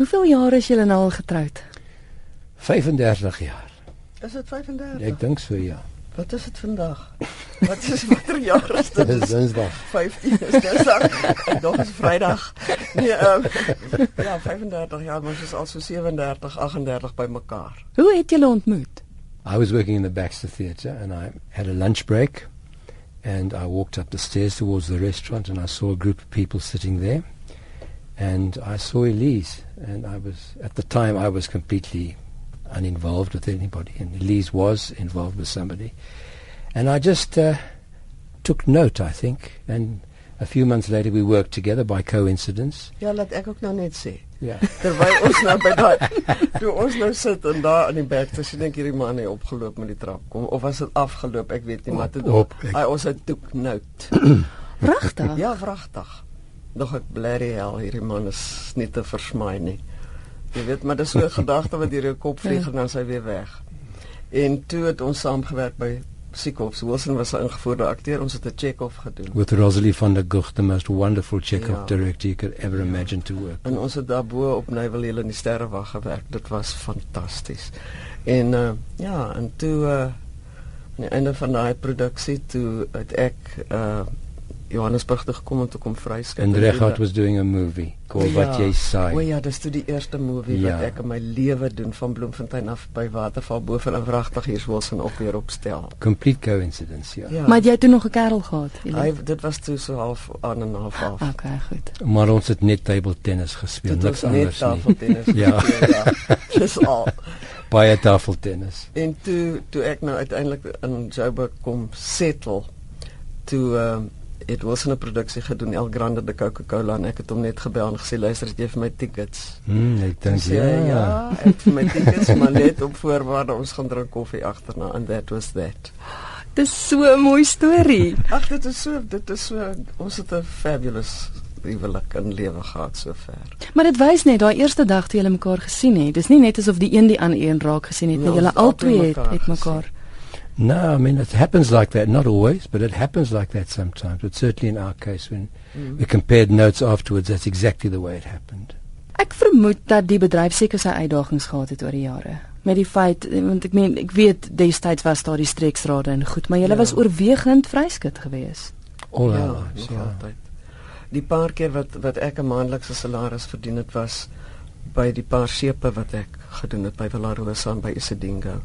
Hoeveel jare is julle nou al getroud? 35 jaar. Is dit 35? Ek dink so ja. Wat is dit vandag? Wat is watter jaar is dit? Dit is Dinsdag. 15 is Dinsdag. Nog is Vrydag. Nee, um, ja, 35 jaar, maar ons is al so 37, 38 by mekaar. Hoe het julle ontmoet? I was working in the Baxter Theatre and I had a lunch break and I walked up the stairs towards the restaurant and I saw a group of people sitting there and I saw Elise and I was at the time I was completely uninvolved with anybody and Elise was involved with somebody and I just uh, took note I think and a few months later we worked together by coincidence Ja, laat ek ook nou net sê. yeah Terwyl ons nou by daai toe ons nou sit en daar in die berg, toe sien ek hierdie man hier opgeloop met die trap kom of was dit afgeloop, ek weet nie, maar dit ons het toek nout. Pragtig. Ja, vragtig. Nog ek blerry hel, hierdie man is nie te versmaai nie. Jy weet, maar dis so 'n gedagte wat deur jou kop vlieg en dan is hy weer weg. En toe het ons saamgewerk by Siekhoffs. Wilson was 'n ingevoerde akteur. Ons het 'n check-off gedoen. with Rosalie van der Gucht the most wonderful Chekhov Ja. director you could ever imagine to work En ons het daarbo op Nywerheel in die Sterrewag gewerk. Dit was fantasties. En uh ja, en toe uh aan die einde van daai produksie toe het ek uh Johannesburg toe gekom om te kom vryskryf. And En Regardt toe- was doing a movie called O Wat Jy O Saai. ja, dis toe die eerste movie Ja. wat ek in my lewe doen van Bloemfontein af by Waterval bo van wragtig hier Wilson op weer opstel. Complete coincidence, ja. Ja. Maar jy het toe nog 'n kerel gehad. hy dit was toe so half aan en half af. Okay, goed. Maar ons het net table tennis gespeel, Dit niks was net anders nie. tafeltennis. Ja. ja. Dis al. Baie tafeltennis. En toe toe ek nou uiteindelik in Joburg kom settle, toe ehm um, het Wilson 'n produksie gedoen El Grande de Coca-Cola en ek het hom net gebel en gesê luister, het jy vir my tickets? Hmm, ek dink ja. ja, ek het vir my tickets maar net op voorwaarde ons gaan drink koffie agterna and that was that. Dis so 'n mooi storie. Ag dit is so dit is so ons het 'n fabulous huwelik in lewe gehad sover. Maar dit wys net daai eerste dag toe julle mekaar gesien het. Dis nie net asof die een die ander een raak gesien het nie. ons Julle albei het, mekaar het mekaar. gesien. No, I mean it happens like that, not always, but it happens like that sometimes. But certainly in our case when Mm. we compared notes afterwards, that's exactly the way it happened. Ek vermoed dat die bedryf seker sy uitdagings gehad het oor die jare. Met die feit want ek meen ek weet destyds was daar die streeksrade en goed, maar julle Ja. was oorwegend vryskut geweest. All ja, lives, nog ja. altyd. Die paar keer wat wat ek 'n maandelikse salaris verdien het was by die paar sepe wat ek gedoen het by Villarosa en by Isidingo.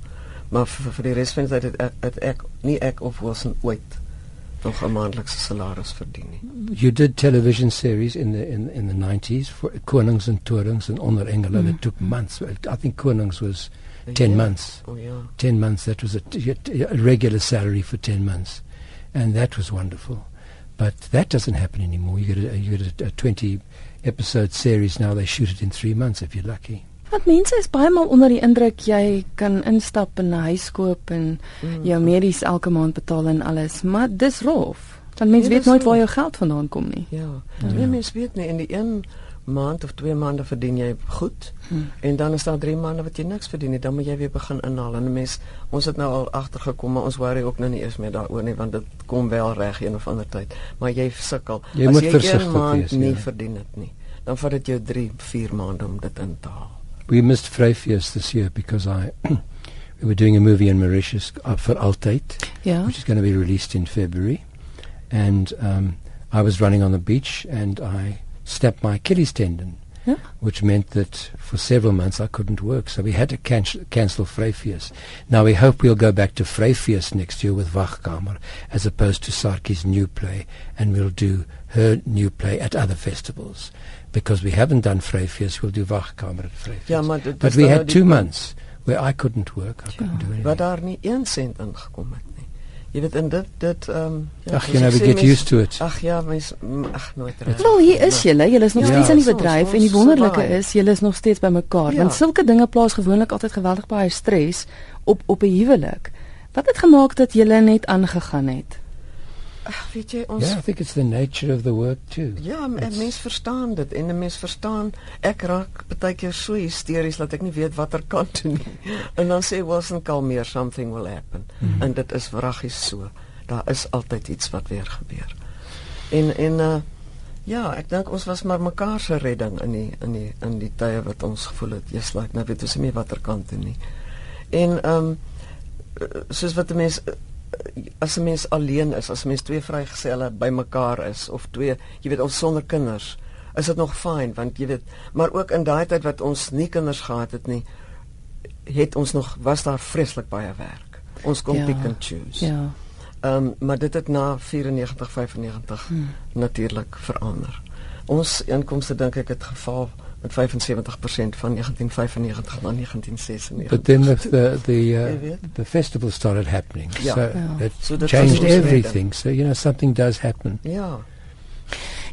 Maar vir, vir die res van die tyd het ek, het ek nie ek of Wilson ooit nog 'n maandelikse salaris verdien nie. You did television series in the in in the 90s for Konings and Torings and Onder Engela Mm. that took months. I think Konings was 10 Ja. months. O ja. 10 months that was a, a regular salary for 10 months and that was wonderful but that doesn't happen anymore you get a, you get a, a 20 episode series now they shoot it in 3 months if you're lucky Want mense is baie maal onder die indruk jy kan instap in 'n huis koop en Mm. jou medies elke maand betaal en alles, maar dis rof. Want mense Nee, weet nooit waar rof. jou geld vandaan kom nie. Ja. Ja. Nee, mens weet nie in die een maand of twee maande verdien jy goed Hmm. en dan is daar drie maande wat jy niks verdien nie. Dan moet jy weer begin inhaal en 'n mens ons het nou al agtergekom maar ons worry ook nou nie eers meer daaroor nie want dit kom wel reg een of ander tyd. Maar jy sukkel. Jy As moet jy versigtig een maand wees, nie ja. verdien dit nie, dan vat dit jou 3, 4 maande om dit in te haal. We missed Freyfius this year because I we were doing a movie in Mauritius uh, for Altate Ja. which is going to be released in February and um, I was running on the beach and I snapped my Achilles tendon Ja. which meant that for several months I couldn't work. So we had to cancel, cancel Freyfius. Now we hope we'll go back to Freyfius next year with Wachkamer as opposed to Sarki's new play, and we'll do her new play at other festivals. Because we haven't done Freyfius, we'll do Wachkamer at Freyfius. Ja, maar dit but we nou had die two months where I couldn't work. I couldn't do anything. Wat daar nie 1 sent ingekom het nie. Jy weet in dit dit ehm um, Ach, soos you know, we get mens- used to it. Ag ja, mens mm, ag nooit reg. Wel hier is julle, julle is nog Ja, steeds in die bedryf en die wonderlike is julle is nog steeds by mekaar Ja. want sulke dinge plaas gewoonlik altyd geweldig baie stres op op 'n huwelik. Wat het gemaak dat julle net aangegaan het? Weet jy ons Yeah, I think it's the nature of the work too. Ja, It's- mens verstaan dit en 'n mens verstaan ek raak baie keer so hysteries dat ek nie weet watter kant toe nie. En dan sê Wilson kalmeer something will happen. Mhm. En dit is wraggies so. Daar is altyd iets wat weer gebeur. En en uh Ja, ek dink ons was maar mekaar se redding in die in die in die tye wat ons gevoel het jy's like nou weet ons nie watter kant toe nie. En ehm um, soos wat 'n mens as 'n mens alleen is, as 'n mens twee vrygestelle bymekaar is of twee, jy weet ons sonder kinders, is dit nog fyn want jy weet, maar ook in daai tyd wat ons nie kinders gehad het nie, het ons nog was daar vreeslik baie werk. Ons kon ja, pick and choose. Ja. Ehm um, maar dit het na 94 95 hmm. natuurlik verander. Ons inkomste dink ek het geval met 75% van 1995 na 1996. But then the the the, uh, the festival started happening. Ja. So ja. it so changed everything. So you know something does happen. Ja.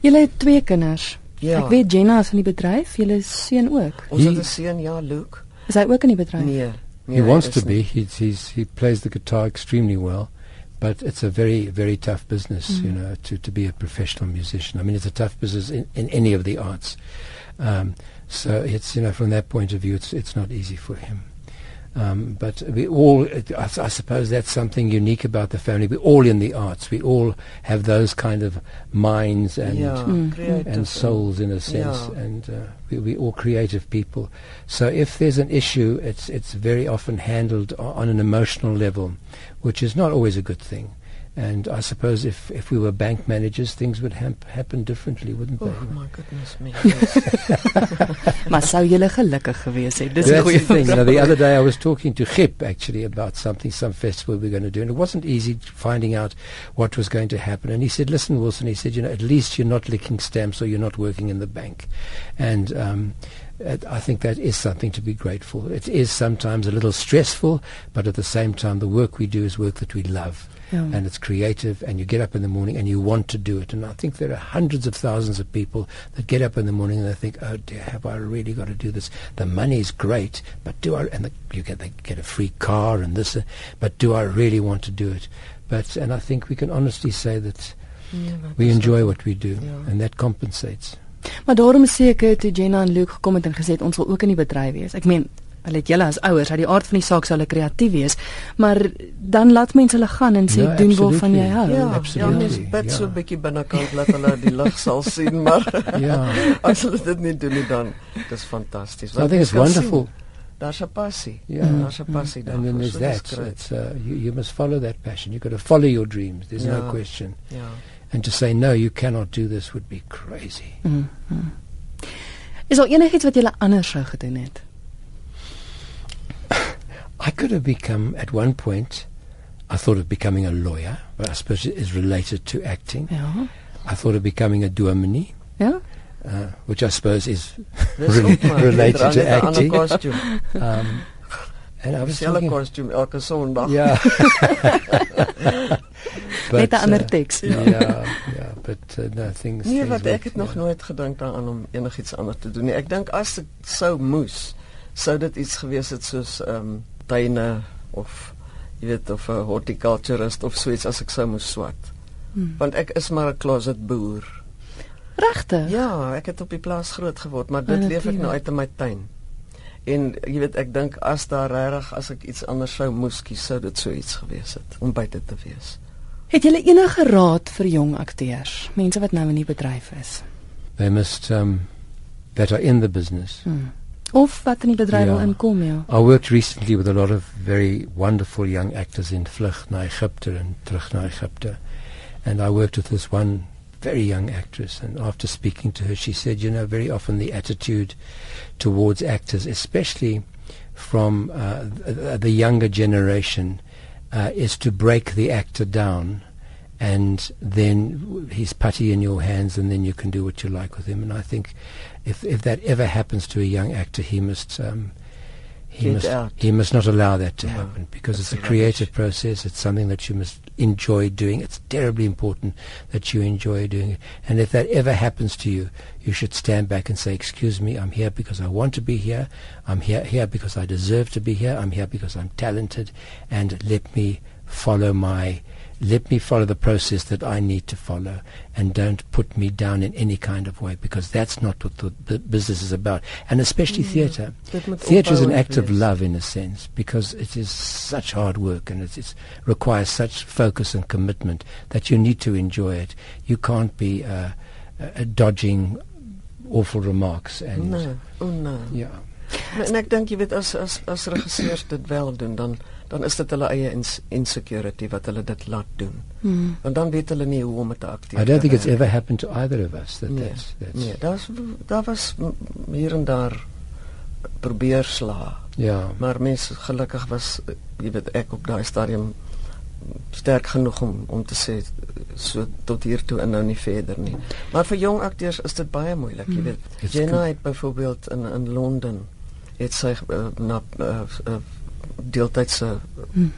Julle het twee kinders. Ja. Ek weet Jenna is in die bedryf, julle seun ook. Ons het 'n seun, ja, Luke. Is hy ook in die bedryf? Nee. nee he wants to be. He's, he's he plays the guitar extremely well. but it's a very very tough business mm. you know to to be a professional musician i mean it's a tough business in, in any of the arts um, so it's you know from that point of view it's it's not easy for him um, but we all, I, I, suppose that's something unique about the family. We're all in the arts. We all have those kind of minds and yeah, mm. and souls in a sense, yeah. and uh, we, we're all creative people. So if there's an issue, it's it's very often handled on an emotional level, which is not always a good thing. And I suppose if, if we were bank managers, things would ha- happen differently, wouldn't oh, they? Oh my goodness me! maar sou julle gelukkig gewees het? Dis 'n goeie thing. You know, the other day I was talking to Gip actually about something, some festival we we're going to do, and it wasn't easy finding out what was going to happen. And he said, "Listen, Wilson," he said, "you know, at least you're not licking stamps or you're not working in the bank." And um, I think that is something to be grateful. It is sometimes a little stressful, but at the same time, the work we do is work that we love. Yeah. And it's creative, and you get up in the morning and you want to do it. And I think there are hundreds of thousands of people that get up in the morning and they think, "Oh dear, have I really got to do this? The money is great, but do I?" And the, you get they get a free car and this, uh, but do I really want to do it? But and I think we can honestly say that yeah, we enjoy what we do, yeah. and that compensates. Maar daarom sê ek toe Jenna en Luke gekom het en gesê ons wil ook in die bedryf wees. Ek meen Hulle het julle as ouers uit die aard van die saak sou hulle kreatief wees, maar dan laat mense hulle gaan en sê ja, doen wat van jy hou. Ja, ja, mens bet ja. so 'n bietjie binnekant laat hulle die lig sal sien, maar ja. as hulle dit nie doen nie dan dis fantasties. So I think it's wonderful. Daar's 'n passie. Ja, mm, daar's 'n passie daar. And then there's that. It's uh, you, you must follow that passion. You've got to follow your dreams. There's ja. no question. Ja. And to say no, you cannot do this would be crazy. Mm, mm. Is daar enigiets wat jy anders sou gedoen het? I could have become, at one point, I thought of becoming a lawyer, but I suppose it is related to acting. Yeah. I thought of becoming a dominee. Yeah. Uh, which I suppose is re- related to acting. Um, and I was talking, costume elke Sondag. Yeah. but, Net 'n ander teks. Ja, ja, but uh, no things. Nee, wat ek het nog nooit gedink daaraan om enigiets anders te doen nie. Ek dink as ek sou moes, sou dit iets gewees het soos ehm um, tuine of jy weet of 'n horticulturist of so iets as ek sou moes swat. Hmm. Want ek is maar 'n closet boer. Regtig? Ja, ek het op die plaas groot geword, maar dit leef ek nou uit in my tuin. En jy weet ek dink as daar regtig as ek iets anders sou moes kies, sou dit so iets gewees het om buite te wees. Het jy enige raad vir jong akteurs, mense wat nou in die bedryf is? They must um that are in the business. Hmm. Of wat in die bedryf wil inkom, ja. I worked recently with a lot of very wonderful young actors in vlug na Egypte and terug na Egypte. And I worked with this one very young actress and after speaking to her she said, you know, very often the attitude towards actors, especially from uh, the, the younger generation, uh, is to break the actor down and then he's putty in your hands and then you can do what you like with him. And I think if if that ever happens to a young actor he must um, he Get must out. he must not allow that to No, happen because it's a creative process. It's something that you must enjoy doing. It's terribly important that you enjoy doing it. And if that ever happens to you you should stand back and say excuse me I'm here because I want to be here. I'm here here because I deserve to be here. I'm here because I'm talented. And let me follow my let me follow the process that I need to follow and don't put me down in any kind of way because that's not what the, the business is about. And especially theatre. Theatre is an act of love in a sense because it is such hard work and it requires such focus and commitment that you need to enjoy it. You can't be uh, uh, dodging awful remarks and nee, oh nee. yeah. En, en ek dink jy weet as as as regisseurs dit wel doen dan dan is dit hulle eie ins insecurity wat hulle dit laat doen. Hmm. Want dan weet hulle nie hoe om te akteer. I don't think it's ever happened to either of us that nee, that's that's nee, daar's daar was hier en daar probeer sla. yeah. Maar mense gelukkig was jy weet ek op daai stadium sterk genoeg om om te sê so tot hier toe en nou nie verder nie. Maar vir jong akteurs is dit baie moeilik, jy Hmm. weet. Jenna het byvoorbeeld in in Londen het sy uh, na uh, uh, deeltydse Hmm.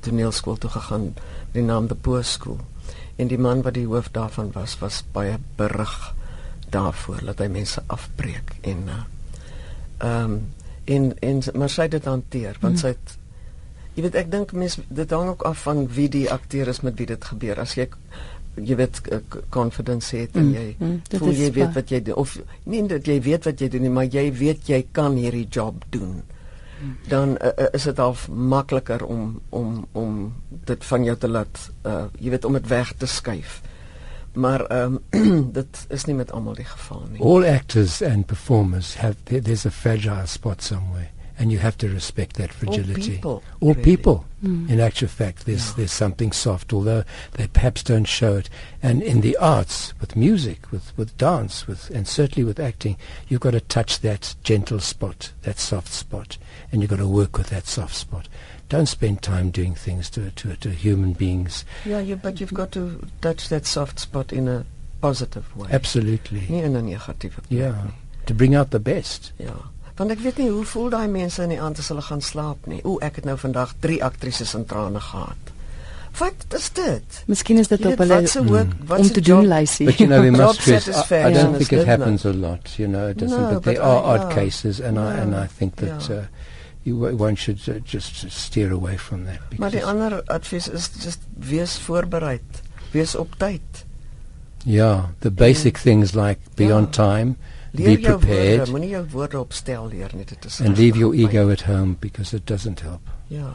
toneelskool toe gegaan die naam the Poor School. En die man wat die hoof daarvan was was baie berig daarvoor dat hy mense afbreek en ehm um, en en maar sy het dit hanteer want Mm. sy het jy weet ek dink mense dit hang ook af van wie die akteur is met wie dit gebeur as jy jy weet confidence het en Mm, jy mm, dit voel jy weet wat jy doen of nie dat jy weet wat jy doen nie maar jy weet jy kan hierdie job doen. Dan uh, is dit al makliker om om om dit van jou te laat uh, jy weet om dit weg te skuif. Maar ehm um, dit is nie met almal die geval nie. All actors and performers have there, there's a fragile spot somewhere, and you have to respect that fragility. people, All really. people. Mm. In actual fact, there's Yeah. there's something soft, although they perhaps don't show it. And in the arts, with music, with with dance, with and certainly with acting, you've got to touch that gentle spot, that soft spot, and you've got to work with that soft spot. Don't spend time doing things to to to human beings. Ja, you, but you've got to touch that soft spot in a positive way. Absolutely. Nie in 'n negatiewe plek Yeah. nie. To bring out the best. Ja. Want ek weet nie hoe voel daai mense in die aand as hulle gaan slaap nie. O, ek het nou vandag 3 aktrises in trane gehad. Wat is dit? Miskien is dit op hulle wat se Mm. work, wat om se te doen lysie. But you know, we must stress. I, I don't think it good happens a lot. You know, it doesn't. No, but there but are I- odd yeah. cases, and I and I think that Yeah. uh, you one should uh, just steer away from that. Maar die Because, ander advies is just wees voorberei. Wees op tyd. yeah, the basic things like be Yeah. on time, Leer be prepared, woorde, moenie jou woorde opstel leer nie, dit is and leave your ego at home because it doesn't help. Ja.